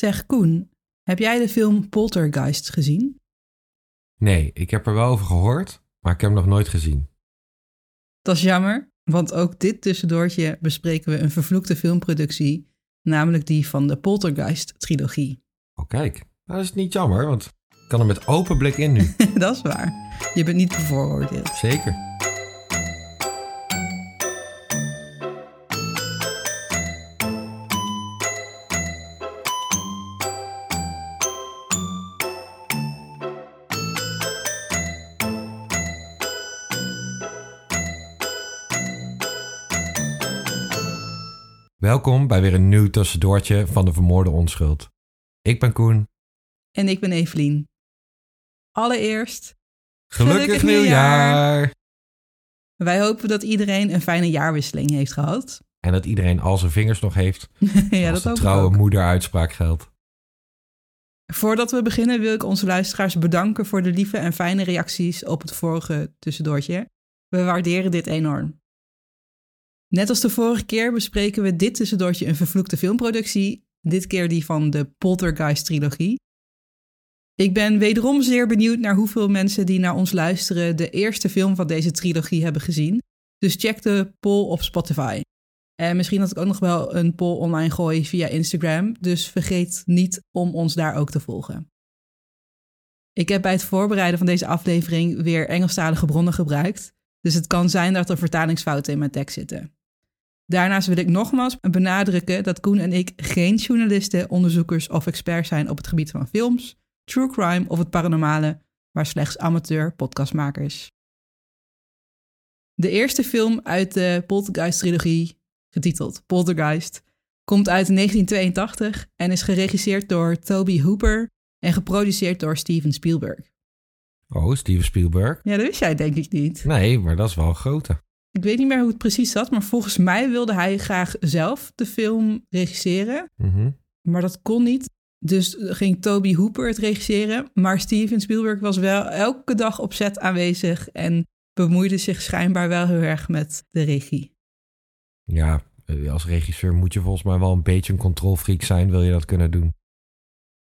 Zeg Koen, heb jij de film Poltergeist gezien? Nee, ik heb er wel over gehoord, maar ik heb hem nog nooit gezien. Dat is jammer, want ook dit tussendoortje bespreken we een vervloekte filmproductie, namelijk die van de Poltergeist-trilogie. Oh, kijk. Nou, dat is niet jammer, want ik kan er met open blik in nu. dat is waar. Je bent niet bevooroordeeld. Zeker. Welkom bij weer een nieuw tussendoortje van de vermoorde onschuld. Ik ben Koen. En ik ben Evelien. Allereerst. Gelukkig, gelukkig nieuwjaar! Wij hopen dat iedereen een fijne jaarwisseling heeft gehad. En dat iedereen al zijn vingers nog heeft. ja, dat de trouwe moederuitspraak geldt. Voordat we beginnen wil ik onze luisteraars bedanken voor de lieve en fijne reacties op het vorige tussendoortje. We waarderen dit enorm. Net als de vorige keer bespreken we dit tussendoortje een vervloekte filmproductie, dit keer die van de Poltergeist-trilogie. Ik ben wederom zeer benieuwd naar hoeveel mensen die naar ons luisteren de eerste film van deze trilogie hebben gezien. Dus check de poll op Spotify. En misschien dat ik ook nog wel een poll online gooi via Instagram, dus vergeet niet om ons daar ook te volgen. Ik heb bij het voorbereiden van deze aflevering weer Engelstalige bronnen gebruikt, dus het kan zijn dat er vertalingsfouten in mijn tekst zitten. Daarnaast wil ik nogmaals benadrukken dat Koen en ik geen journalisten, onderzoekers of experts zijn op het gebied van films, true crime of het paranormale, maar slechts amateur podcastmakers. De eerste film uit de Poltergeist-trilogie, getiteld Poltergeist, komt uit 1982 en is geregisseerd door Toby Hooper en geproduceerd door Steven Spielberg. Oh, Steven Spielberg? Ja, dat wist jij denk ik niet. Nee, maar dat is wel een grote. Ik weet niet meer hoe het precies zat, maar volgens mij wilde hij graag zelf de film regisseren. Mhm. Maar dat kon niet. Dus ging Toby Hooper het regisseren. Maar Steven Spielberg was wel elke dag op set aanwezig en bemoeide zich schijnbaar wel heel erg met de regie. Ja, eh, als regisseur moet je volgens mij wel een beetje een controlfreak zijn, wil je dat kunnen doen.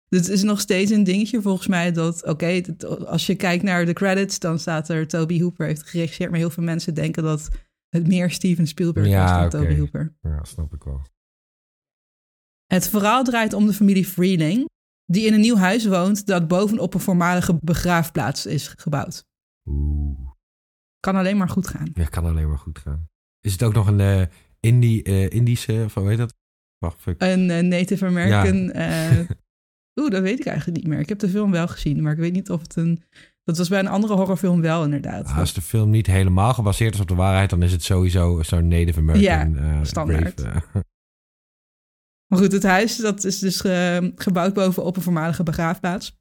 Het is nog steeds een dingetje volgens mij dat, oké, als je kijkt naar de credits, dan staat er Toby Hooper heeft geregisseerd, maar heel veel mensen denken dat het meer Steven Spielberg ja, was dan okay. Toby Hooper. Ja, snap ik wel. Het verhaal draait om de familie Freeling, die in een nieuw huis woont dat bovenop een voormalige begraafplaats is gebouwd. Oeh. Kan alleen maar goed gaan. Ja, kan alleen maar goed gaan. Is het ook nog een uh, Indie, uh, Indische, hoe heet dat? Wacht, fuck. Een uh, Native American ja. Oeh, dat weet ik eigenlijk niet meer. Ik heb de film wel gezien, maar ik weet niet of het een. Dat was bij een andere horrorfilm wel, inderdaad. Ah, als de film niet helemaal gebaseerd is op de waarheid, dan is het sowieso zo'n Native American. Ja, uh, standaard. Uh. Maar goed, het huis dat is dus ge, gebouwd bovenop een voormalige begraafplaats.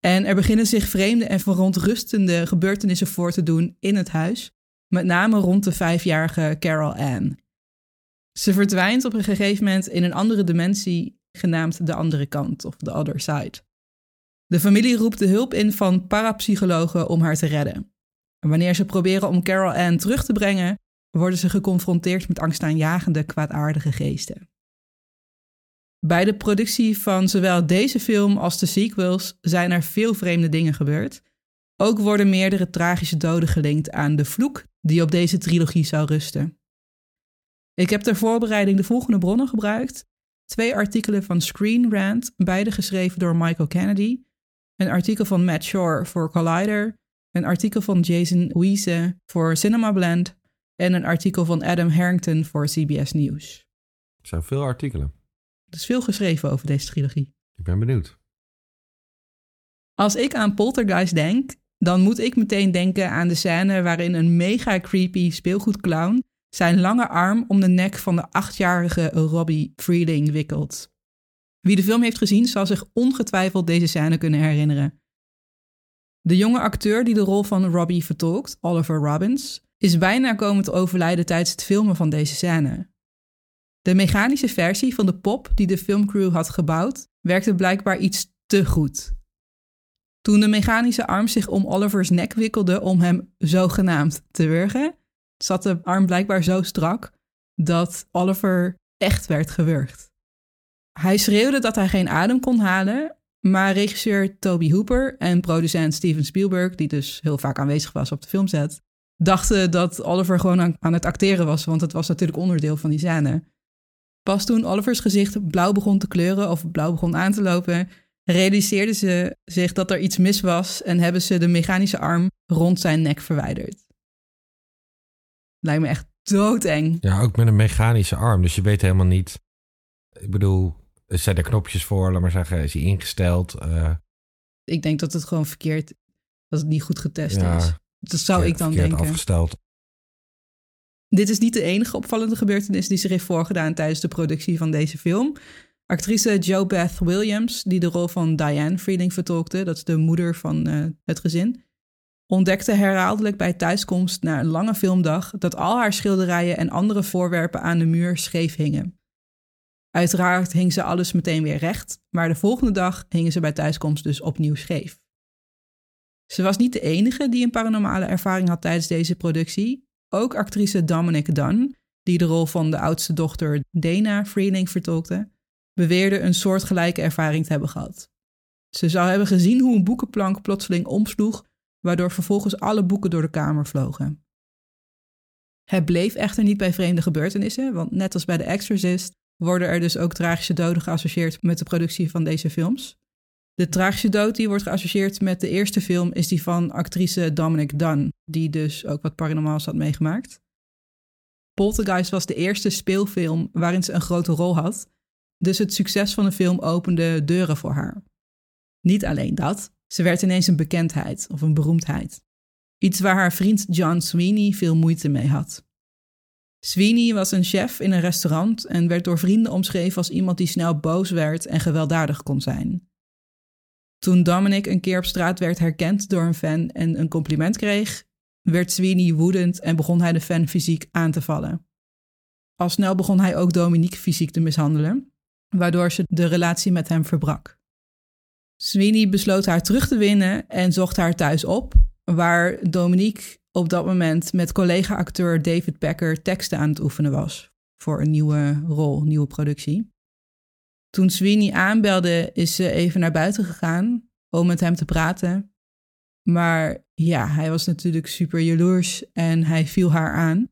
En er beginnen zich vreemde en verontrustende gebeurtenissen voor te doen in het huis. Met name rond de vijfjarige Carol Ann. Ze verdwijnt op een gegeven moment in een andere dimensie genaamd de andere kant of the other side. De familie roept de hulp in van parapsychologen om haar te redden. En wanneer ze proberen om Carol Ann terug te brengen, worden ze geconfronteerd met angstaanjagende kwaadaardige geesten. Bij de productie van zowel deze film als de sequels zijn er veel vreemde dingen gebeurd. Ook worden meerdere tragische doden gelinkt aan de vloek die op deze trilogie zou rusten. Ik heb ter voorbereiding de volgende bronnen gebruikt twee artikelen van Screen Rant, beide geschreven door Michael Kennedy, een artikel van Matt Shore voor Collider, een artikel van Jason Wiese voor Cinema Blend en een artikel van Adam Harrington voor CBS News. Er zijn veel artikelen. Er is veel geschreven over deze trilogie. Ik ben benieuwd. Als ik aan Poltergeist denk, dan moet ik meteen denken aan de scène waarin een mega creepy speelgoedclown zijn lange arm om de nek van de achtjarige Robbie Freeling wikkelt. Wie de film heeft gezien zal zich ongetwijfeld deze scène kunnen herinneren. De jonge acteur die de rol van Robbie vertolkt, Oliver Robbins, is bijna komen te overlijden tijdens het filmen van deze scène. De mechanische versie van de pop die de filmcrew had gebouwd, werkte blijkbaar iets te goed. Toen de mechanische arm zich om Olivers nek wikkelde om hem zogenaamd te wurgen, zat de arm blijkbaar zo strak dat Oliver echt werd gewurgd. Hij schreeuwde dat hij geen adem kon halen, maar regisseur Toby Hooper en producent Steven Spielberg, die dus heel vaak aanwezig was op de filmset, dachten dat Oliver gewoon aan, het acteren was, want het was natuurlijk onderdeel van die scène. Pas toen Olivers gezicht blauw begon te kleuren of blauw begon aan te lopen, realiseerden ze zich dat er iets mis was en hebben ze de mechanische arm rond zijn nek verwijderd. Lijkt me echt doodeng. Ja, ook met een mechanische arm. Dus je weet helemaal niet. Ik bedoel, zijn er knopjes voor, laat maar zeggen, is hij ingesteld? Uh, ik denk dat het gewoon verkeerd, dat het niet goed getest Ja, is. Dat zou ik dan denken. afgesteld. Dit is niet de enige opvallende gebeurtenis die zich heeft voorgedaan tijdens de productie van deze film. Actrice Jo Beth Williams, die de rol van Diane Freeling vertolkte, dat is de moeder van eh, het gezin, ontdekte herhaaldelijk bij thuiskomst na een lange filmdag dat al haar schilderijen en andere voorwerpen aan de muur scheef hingen. Uiteraard hing ze alles meteen weer recht, maar de volgende dag hingen ze bij thuiskomst dus opnieuw scheef. Ze was niet de enige die een paranormale ervaring had tijdens deze productie. Ook actrice Dominic Dunn, die de rol van de oudste dochter Dana Freeling vertolkte, beweerde een soortgelijke ervaring te hebben gehad. Ze zou hebben gezien hoe een boekenplank plotseling omsloeg, waardoor vervolgens alle boeken door de kamer vlogen. Het bleef echter niet bij vreemde gebeurtenissen, want net als bij The Exorcist worden er dus ook tragische doden geassocieerd met de productie van deze films. De tragische dood die wordt geassocieerd met de eerste film is die van actrice Dominic Dunn, die dus ook wat paranormaals had meegemaakt. Poltergeist was de eerste speelfilm waarin ze een grote rol had, dus het succes van de film opende deuren voor haar. Niet alleen dat, ze werd ineens een bekendheid of een beroemdheid. Iets waar haar vriend John Sweeney veel moeite mee had. Sweeney was een chef in een restaurant en werd door vrienden omschreven als iemand die snel boos werd en gewelddadig kon zijn. Toen Dominic een keer op straat werd herkend door een fan en een compliment kreeg, werd Sweeney woedend en begon hij de fan fysiek aan te vallen. Al snel begon hij ook Dominique fysiek te mishandelen, waardoor ze de relatie met hem verbrak. Sweeney besloot haar terug te winnen en zocht haar thuis op, waar Dominique op dat moment met collega-acteur David Packer teksten aan het oefenen was voor een nieuwe rol, nieuwe productie. Toen Sweeney aanbelde, is ze even naar buiten gegaan om met hem te praten. Maar ja, hij was natuurlijk super jaloers en hij viel haar aan.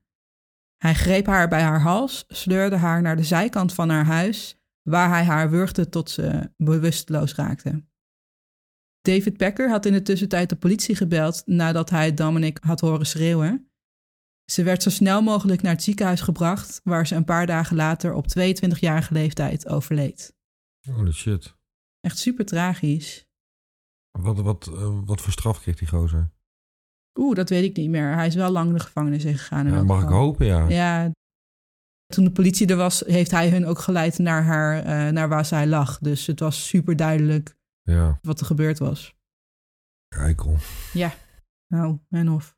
Hij greep haar bij haar hals, sleurde haar naar de zijkant van haar huis, waar hij haar wurgde tot ze bewusteloos raakte. David Packer had in de tussentijd de politie gebeld nadat hij Dominic had horen schreeuwen. Ze werd zo snel mogelijk naar het ziekenhuis gebracht, waar ze een paar dagen later op 22-jarige leeftijd overleed. Holy shit. Echt super tragisch. Wat, wat, eh, wat voor straf kreeg die gozer? Oeh, dat weet ik niet meer. Hij is wel lang de gevangenis in gegaan. in Ja, mag ik hopen, ja. Ja. Toen de politie er was, heeft hij hun ook geleid naar, haar, eh, naar waar zij lag. Dus het was super duidelijk Ja, wat er gebeurd was. eikel. Nou, en of.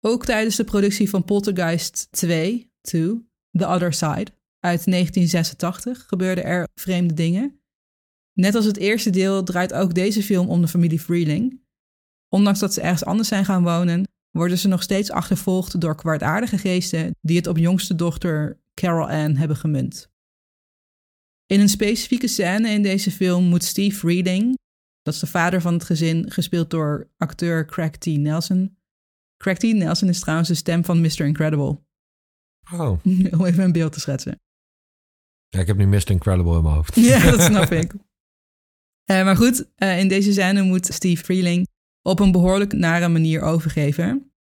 Ook tijdens de productie van Poltergeist 2, 2, The Other Side, uit 1986, gebeurden er vreemde dingen. Net als het eerste deel draait ook deze film om de familie Freeling. Ondanks dat ze ergens anders zijn gaan wonen, worden ze nog steeds achtervolgd door kwaadaardige geesten die het op jongste dochter Carol Ann hebben gemunt. In een specifieke scène in deze film moet Steve Freeling, dat is de vader van het gezin, gespeeld door acteur Craig T. Nelson. Craig T. Nelson is trouwens de stem van Mr. Incredible. Oh, Om even een beeld te schetsen. ja, ik heb nu Mr. Incredible in mijn hoofd. Ja, dat snap ik. Eh, maar goed, eh, in deze scène moet Steve Freeling op een behoorlijk nare manier overgeven.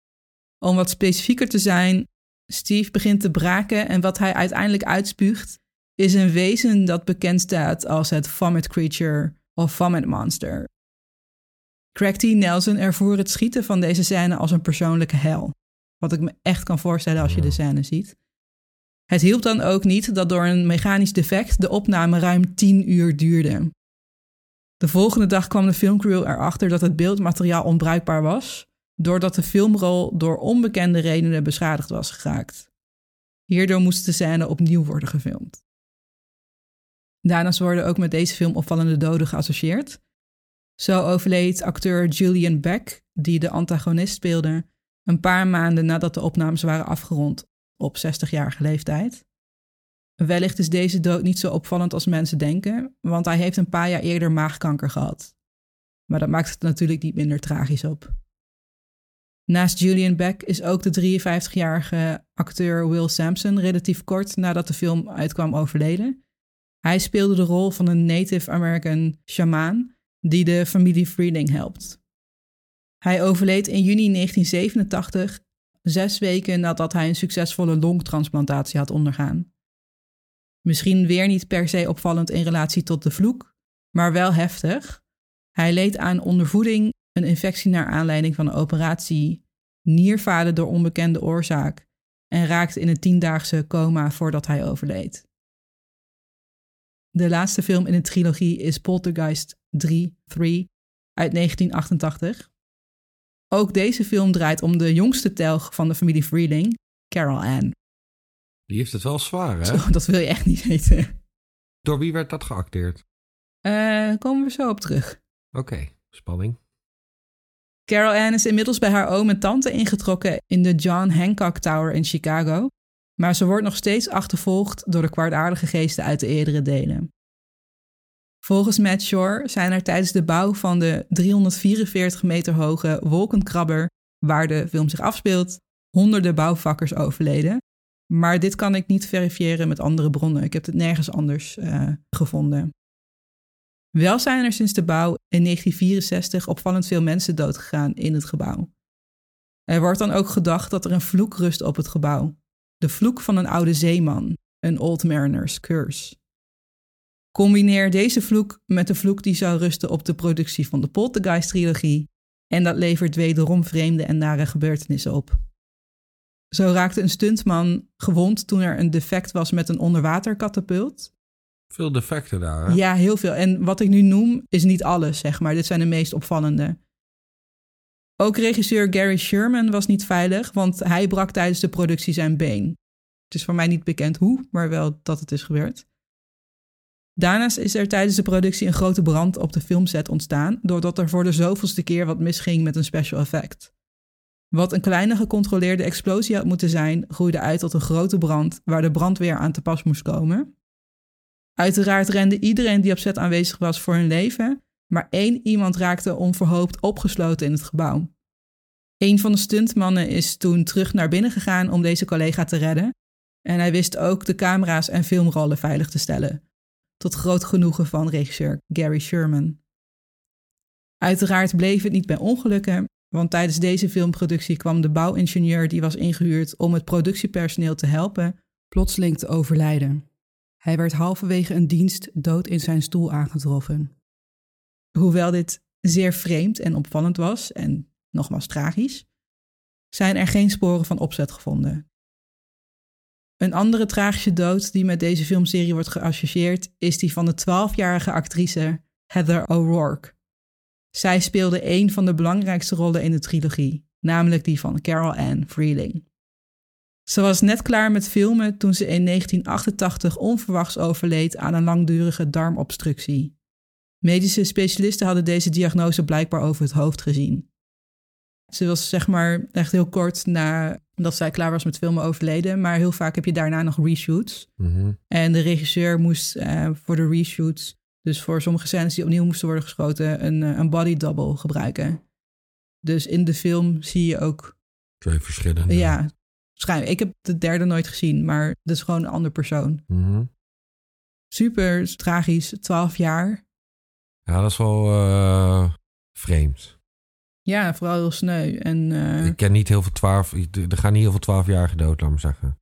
Om wat specifieker te zijn, Steve begint te braken en wat hij uiteindelijk uitspuugt is een wezen dat bekend staat als het Vomit Creature of Vomit Monster. Craig T. Nelson ervoer het schieten van deze scène als een persoonlijke hel. Wat ik me echt kan voorstellen als je de scène ziet. Het hielp dan ook niet dat door een mechanisch defect de opname ruim 10 uur duurde. De volgende dag kwam de filmcrew erachter dat het beeldmateriaal onbruikbaar was, doordat de filmrol door onbekende redenen beschadigd was geraakt. Hierdoor moest de scène opnieuw worden gefilmd. Daarnaast worden ook met deze film opvallende doden geassocieerd. Zo overleed acteur Julian Beck, die de antagonist speelde, een paar maanden nadat de opnames waren afgerond op 60-jarige leeftijd. Wellicht is deze dood niet zo opvallend als mensen denken, want hij heeft een paar jaar eerder maagkanker gehad. Maar dat maakt het natuurlijk niet minder tragisch op. Naast Julian Beck is ook de 53-jarige acteur Will Sampson relatief kort nadat de film uitkwam overleden. Hij speelde de rol van een Native American shamaan die de familie Freeling helpt. Hij overleed in juni 1987, zes weken nadat hij een succesvolle longtransplantatie had ondergaan. Misschien weer niet per se opvallend in relatie tot de vloek, maar wel heftig. Hij leed aan ondervoeding, een infectie naar aanleiding van een operatie, nierfalen door onbekende oorzaak en raakte in een tiendaagse coma voordat hij overleed. De laatste film in de trilogie is Poltergeist 3, 3 uit 1988. Ook deze film draait om de jongste telg van de familie Freeling, Carol Ann. Die heeft het wel zwaar, hè? Zo, dat wil je echt niet weten. Door wie werd dat geacteerd? Uh, komen we zo op terug. Oké, spanning. Carol Ann is inmiddels bij haar oom en tante ingetrokken in de John Hancock Tower in Chicago, maar ze wordt nog steeds achtervolgd door de kwaadaardige geesten uit de eerdere delen. Volgens Matt Shore zijn er tijdens de bouw van de 344 meter hoge wolkenkrabber, waar de film zich afspeelt, honderden bouwvakkers overleden. Maar dit kan ik niet verifiëren met andere bronnen. Ik heb het nergens anders uh, gevonden. Wel zijn er sinds de bouw in 1964 opvallend veel mensen doodgegaan in het gebouw. Er wordt dan ook gedacht dat er een vloek rust op het gebouw. De vloek van een oude zeeman, een Old Mariner's Curse. Combineer deze vloek met de vloek die zou rusten op de productie van de Poltergeist-trilogie en dat levert wederom vreemde en nare gebeurtenissen op. Zo raakte een stuntman gewond toen er een defect was met een onderwaterkatapult. Veel defecten daar. Hè? Ja, heel veel. En wat ik nu noem is niet alles, zeg maar. Dit zijn de meest opvallende. Ook regisseur Gary Sherman was niet veilig, want hij brak tijdens de productie zijn been. Het is voor mij niet bekend hoe, maar wel dat het is gebeurd. Daarnaast is er tijdens de productie een grote brand op de filmset ontstaan, doordat er voor de zoveelste keer wat misging met een special effect. Wat een kleine gecontroleerde explosie had moeten zijn, groeide uit tot een grote brand waar de brandweer aan te pas moest komen. Uiteraard rende iedereen die op set aanwezig was voor hun leven, maar één iemand raakte onverhoopt opgesloten in het gebouw. Een van de stuntmannen is toen terug naar binnen gegaan om deze collega te redden. En hij wist ook de camera's en filmrollen veilig te stellen. Tot groot genoegen van regisseur Gary Sherman. Uiteraard bleef het niet bij ongelukken, want tijdens deze filmproductie kwam de bouwingenieur die was ingehuurd om het productiepersoneel te helpen, plotseling te overlijden. Hij werd halverwege een dienst dood in zijn stoel aangetroffen. Hoewel dit zeer vreemd en opvallend was, en nogmaals tragisch, zijn er geen sporen van opzet gevonden. Een andere tragische dood die met deze filmserie wordt geassocieerd is die van de 12-jarige actrice Heather O'Rourke. Zij speelde een van de belangrijkste rollen in de trilogie, namelijk die van Carol Ann Freeling. Ze was net klaar met filmen toen ze in 1988 onverwachts overleed aan een langdurige darmobstructie. Medische specialisten hadden deze diagnose blijkbaar over het hoofd gezien. Ze was zeg maar echt heel kort nadat zij klaar was met filmen overleden, maar heel vaak heb je daarna nog reshoots. Mhm. En de regisseur moest uh, voor de reshoots, dus voor sommige scènes die opnieuw moesten worden geschoten, een, uh, een body double gebruiken. Dus in de film zie je ook. Twee verschillende. Ja, Schijn, ik heb de derde nooit gezien, maar dat is gewoon een andere persoon. Mhm. Super tragisch, 12 jaar. Ja, dat is wel uh, vreemd. Ja, vooral heel sneu. En, uh... Ik ken niet heel veel twaalf... Er gaan niet heel veel twaalfjarigen dood, laat maar zeggen.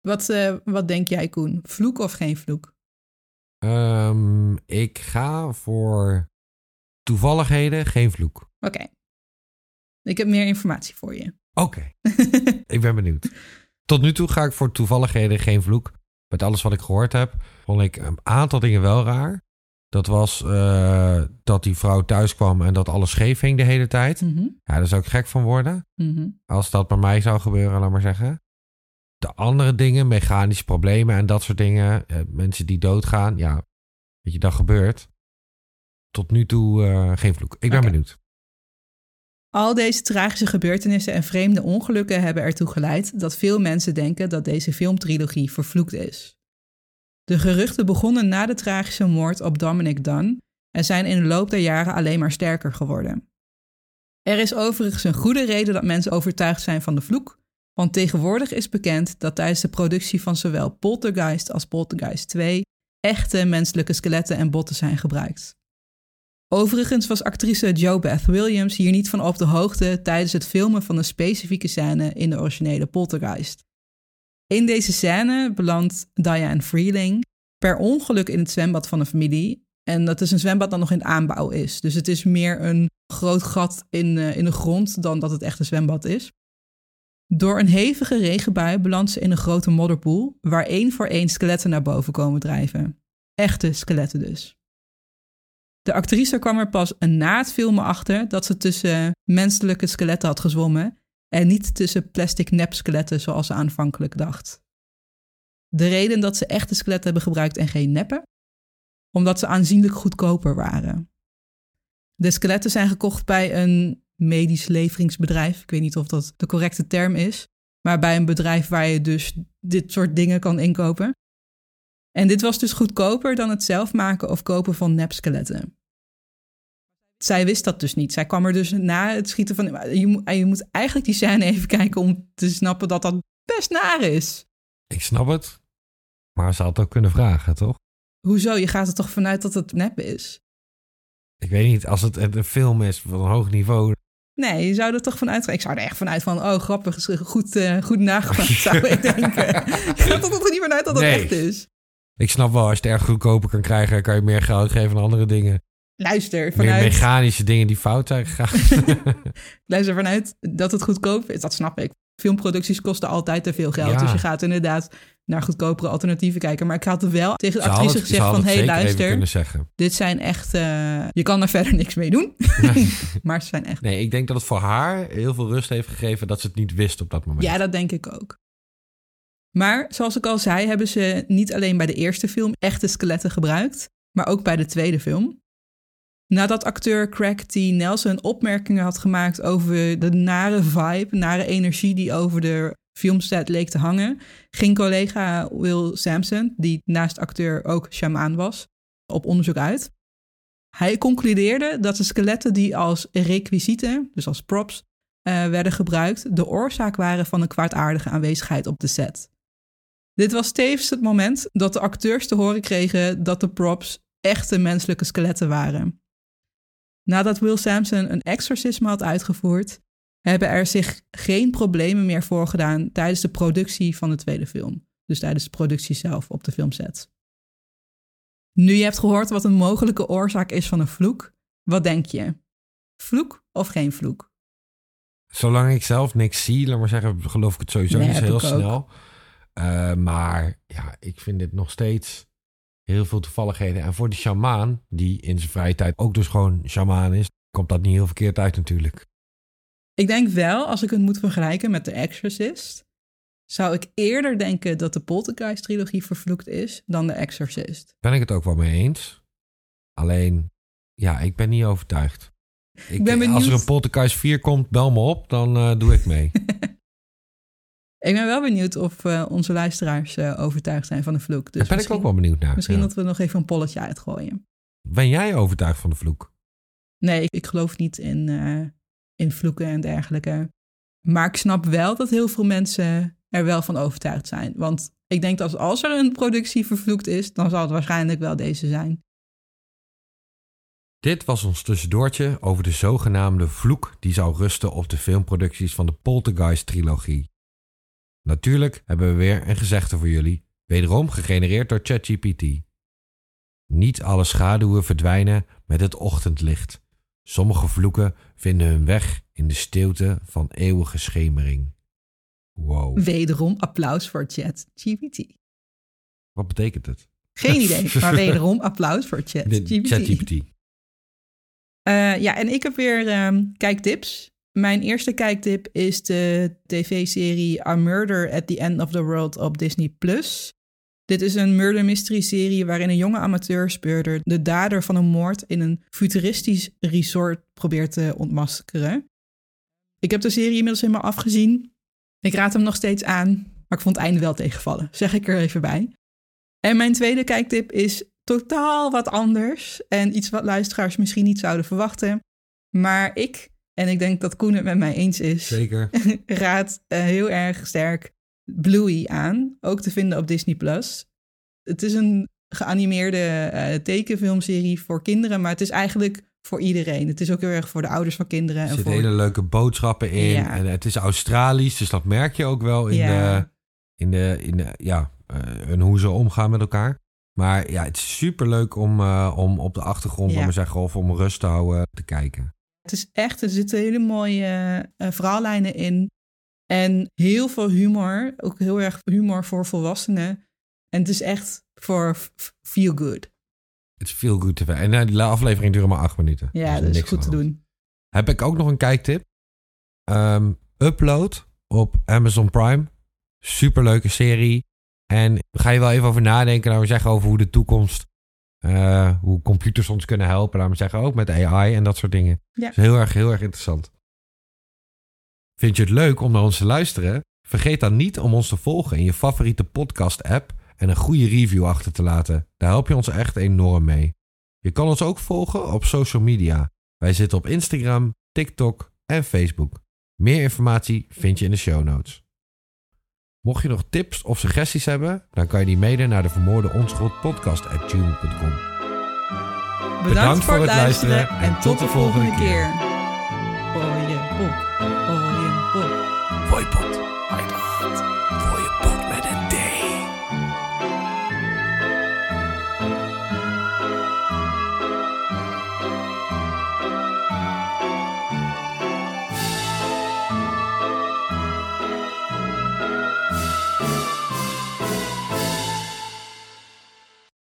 Wat, uh, wat denk jij, Koen? Vloek of geen vloek? Um, ik ga voor toevalligheden, geen vloek. Oké. Okay. Ik heb meer informatie voor je. Oké. Okay. ik ben benieuwd. Tot nu toe ga ik voor toevalligheden, geen vloek. Met alles wat ik gehoord heb, vond ik een aantal dingen wel raar. Dat was uh, dat die vrouw thuis kwam en dat alles scheef hing de hele tijd. Mm -hmm. Ja, daar zou ik gek van worden. Mm -hmm. Als dat bij mij zou gebeuren, laat maar zeggen. De andere dingen, mechanische problemen en dat soort dingen. Uh, mensen die doodgaan, ja, weet je, dat gebeurt tot nu toe uh, geen vloek. Ik ben okay. benieuwd. Al deze tragische gebeurtenissen en vreemde ongelukken hebben ertoe geleid dat veel mensen denken dat deze filmtrilogie vervloekt is. De geruchten begonnen na de tragische moord op Dominic Dunn en zijn in de loop der jaren alleen maar sterker geworden. Er is overigens een goede reden dat mensen overtuigd zijn van de vloek, want tegenwoordig is bekend dat tijdens de productie van zowel Poltergeist als Poltergeist 2 echte menselijke skeletten en botten zijn gebruikt. Overigens was actrice Jo Beth Williams hier niet van op de hoogte tijdens het filmen van een specifieke scène in de originele Poltergeist. In deze scène belandt Diane Freeling per ongeluk in het zwembad van een familie. En dat is een zwembad dat nog in aanbouw is. Dus het is meer een groot gat in, uh, in de grond dan dat het echt een zwembad is. Door een hevige regenbui belandt ze in een grote modderpoel, waar één voor één skeletten naar boven komen drijven. Echte skeletten dus. De actrice kwam er pas na het filmen achter dat ze tussen menselijke skeletten had gezwommen en niet tussen plastic nepskeletten zoals ze aanvankelijk dacht. De reden dat ze echte skeletten hebben gebruikt en geen neppen? Omdat ze aanzienlijk goedkoper waren. De skeletten zijn gekocht bij een medisch leveringsbedrijf. Ik weet niet of dat de correcte term is. Maar bij een bedrijf waar je dus dit soort dingen kan inkopen. En dit was dus goedkoper dan het zelf maken of kopen van nepskeletten. Zij wist dat dus niet. Zij kwam er dus na het schieten van. Je, je moet eigenlijk die scène even kijken om te snappen dat dat best naar is. Ik snap het. Maar ze had ook kunnen vragen, toch? Hoezo? Je gaat er toch vanuit dat het nep is? Ik weet niet, als het een film is van een hoog niveau. Nee, je zou er toch vanuit gaan. Ik zou er echt vanuit van, oh grappig, goed, uh, goed nagemaakt, zou ik denken. je gaat er toch niet vanuit dat het nee. echt is? Ik snap wel, als je het erg goedkoper kan krijgen, kan je meer geld geven aan andere dingen. Luister, vanuit... Meer mechanische dingen die fout zijn gegaan. Luister, vanuit dat het goedkoop is, dat snap ik. Filmproducties kosten altijd te veel geld. Dus je gaat inderdaad naar goedkopere alternatieven kijken. Maar ik had wel tegen de actrice gezegd van... hé, hey, luister, dit zijn echt... Uh, je kan er verder niks mee doen. maar ze zijn echt... Nee, ik denk dat het voor haar heel veel rust heeft gegeven... dat ze het niet wist op dat moment. Ja, dat denk ik ook. Maar zoals ik al zei, hebben ze niet alleen bij de eerste film echte skeletten gebruikt, maar ook bij de tweede film. Nadat acteur Craig T. Nelson opmerkingen had gemaakt over de nare vibe, nare energie die over de filmset leek te hangen, ging collega Will Sampson, die naast acteur ook shamaan was, op onderzoek uit. Hij concludeerde dat de skeletten die als requisieten, dus als props, uh, werden gebruikt, de oorzaak waren van een kwaadaardige aanwezigheid op de set. Dit was tevens het moment dat de acteurs te horen kregen dat de props echte menselijke skeletten waren. Nadat Will Sampson een exorcisme had uitgevoerd, hebben er zich geen problemen meer voorgedaan tijdens de productie van de tweede film. Dus tijdens de productie zelf op de filmset. Nu je hebt gehoord wat een mogelijke oorzaak is van een vloek, wat denk je? Vloek of geen vloek? Zolang ik zelf niks zie, laat maar zeggen, geloof ik het sowieso niet heel snel. Uh, maar ja, ik vind dit nog steeds heel veel toevalligheden. En voor die shamaan, die in zijn vrije tijd ook dus gewoon shamaan is, komt dat niet heel verkeerd uit natuurlijk. Ik denk wel, als ik het moet vergelijken met The Exorcist, zou ik eerder denken dat de Poltergeist-trilogie vervloekt is dan The Exorcist. Ben ik het ook wel mee eens. Alleen, ja, ik ben niet overtuigd. Ik, ben benieuwd... Als er een Poltergeist 4 komt, bel me op, dan uh, doe ik mee. Ik ben wel benieuwd of uh, onze luisteraars uh, overtuigd zijn van de vloek. Dus Daar ben ik ook wel benieuwd naar. Misschien ja. dat we nog even een polletje uitgooien. Ben jij overtuigd van de vloek? Nee, ik, ik geloof niet in, uh, in vloeken en dergelijke. Maar ik snap wel dat heel veel mensen er wel van overtuigd zijn. Want ik denk dat als er een productie vervloekt is, dan zal het waarschijnlijk wel deze zijn. Dit was ons tussendoortje over de zogenaamde vloek die zou rusten op de filmproducties van de Poltergeist-trilogie. Natuurlijk hebben we weer een gezegde voor jullie, wederom gegenereerd door ChatGPT. Niet alle schaduwen verdwijnen met het ochtendlicht. Sommige vloeken vinden hun weg in de stilte van eeuwige schemering. Wow. Wederom applaus voor ChatGPT. Wat betekent het? Geen idee, maar wederom applaus voor ChatGPT. ChatGPT. Uh, ja, en ik heb weer um, kijktips. Mijn eerste kijktip is de tv-serie A Murder at the End of the World op Disney+. Dit is een murder mystery serie waarin een jonge amateurspeurder de dader van een moord in een futuristisch resort probeert te ontmaskeren. Ik heb de serie inmiddels helemaal afgezien. Ik raad hem nog steeds aan, maar ik vond het einde wel tegenvallen. Zeg ik er even bij. En mijn tweede kijktip is totaal wat anders. En iets wat luisteraars misschien niet zouden verwachten. Maar ik, en ik denk dat Koen het met mij eens is, Zeker. raad uh, heel erg sterk Bluey aan. Ook te vinden op Disney+. Plus. Het is een geanimeerde uh, tekenfilmserie voor kinderen, maar het is eigenlijk voor iedereen. Het is ook heel erg voor de ouders van kinderen. Er en zitten voor... hele leuke boodschappen in. Ja. En het is Australisch, dus dat merk je ook wel in Ja. de... In de, in de ja, eh, en hoe ze omgaan met elkaar. Maar ja, het is super leuk om, eh, om op de achtergrond, Ja. maar zeggen, of om rust te houden, te kijken. Het is echt, er zitten hele mooie eh, verhaallijnen in. En heel veel humor. Ook heel erg humor voor volwassenen. En het is echt voor feel good. Het is veel goed te En die aflevering duurt maar acht minuten. Ja, Dus dat is niks goed te de doen. Heb ik ook nog een kijktip. Ehm, Upload op Amazon Prime. Superleuke serie. En ga je wel even over nadenken, laten we zeggen, over hoe de toekomst, eh, hoe computers ons kunnen helpen, laten we zeggen, ook met AI en dat soort dingen. Ja. Heel erg, heel erg interessant. Vind je het leuk om naar ons te luisteren? Vergeet dan niet om ons te volgen in je favoriete podcast-app en een goede review achter te laten. Daar help je ons echt enorm mee. Je kan ons ook volgen op social media. Wij zitten op Instagram, TikTok en Facebook. Meer informatie vind je in de show notes. Mocht je nog tips of suggesties hebben, dan kan je die mailen naar de vermoorde onschuld podcast@gmail.com. Bedankt, voor het luisteren en tot de volgende keer. Pop.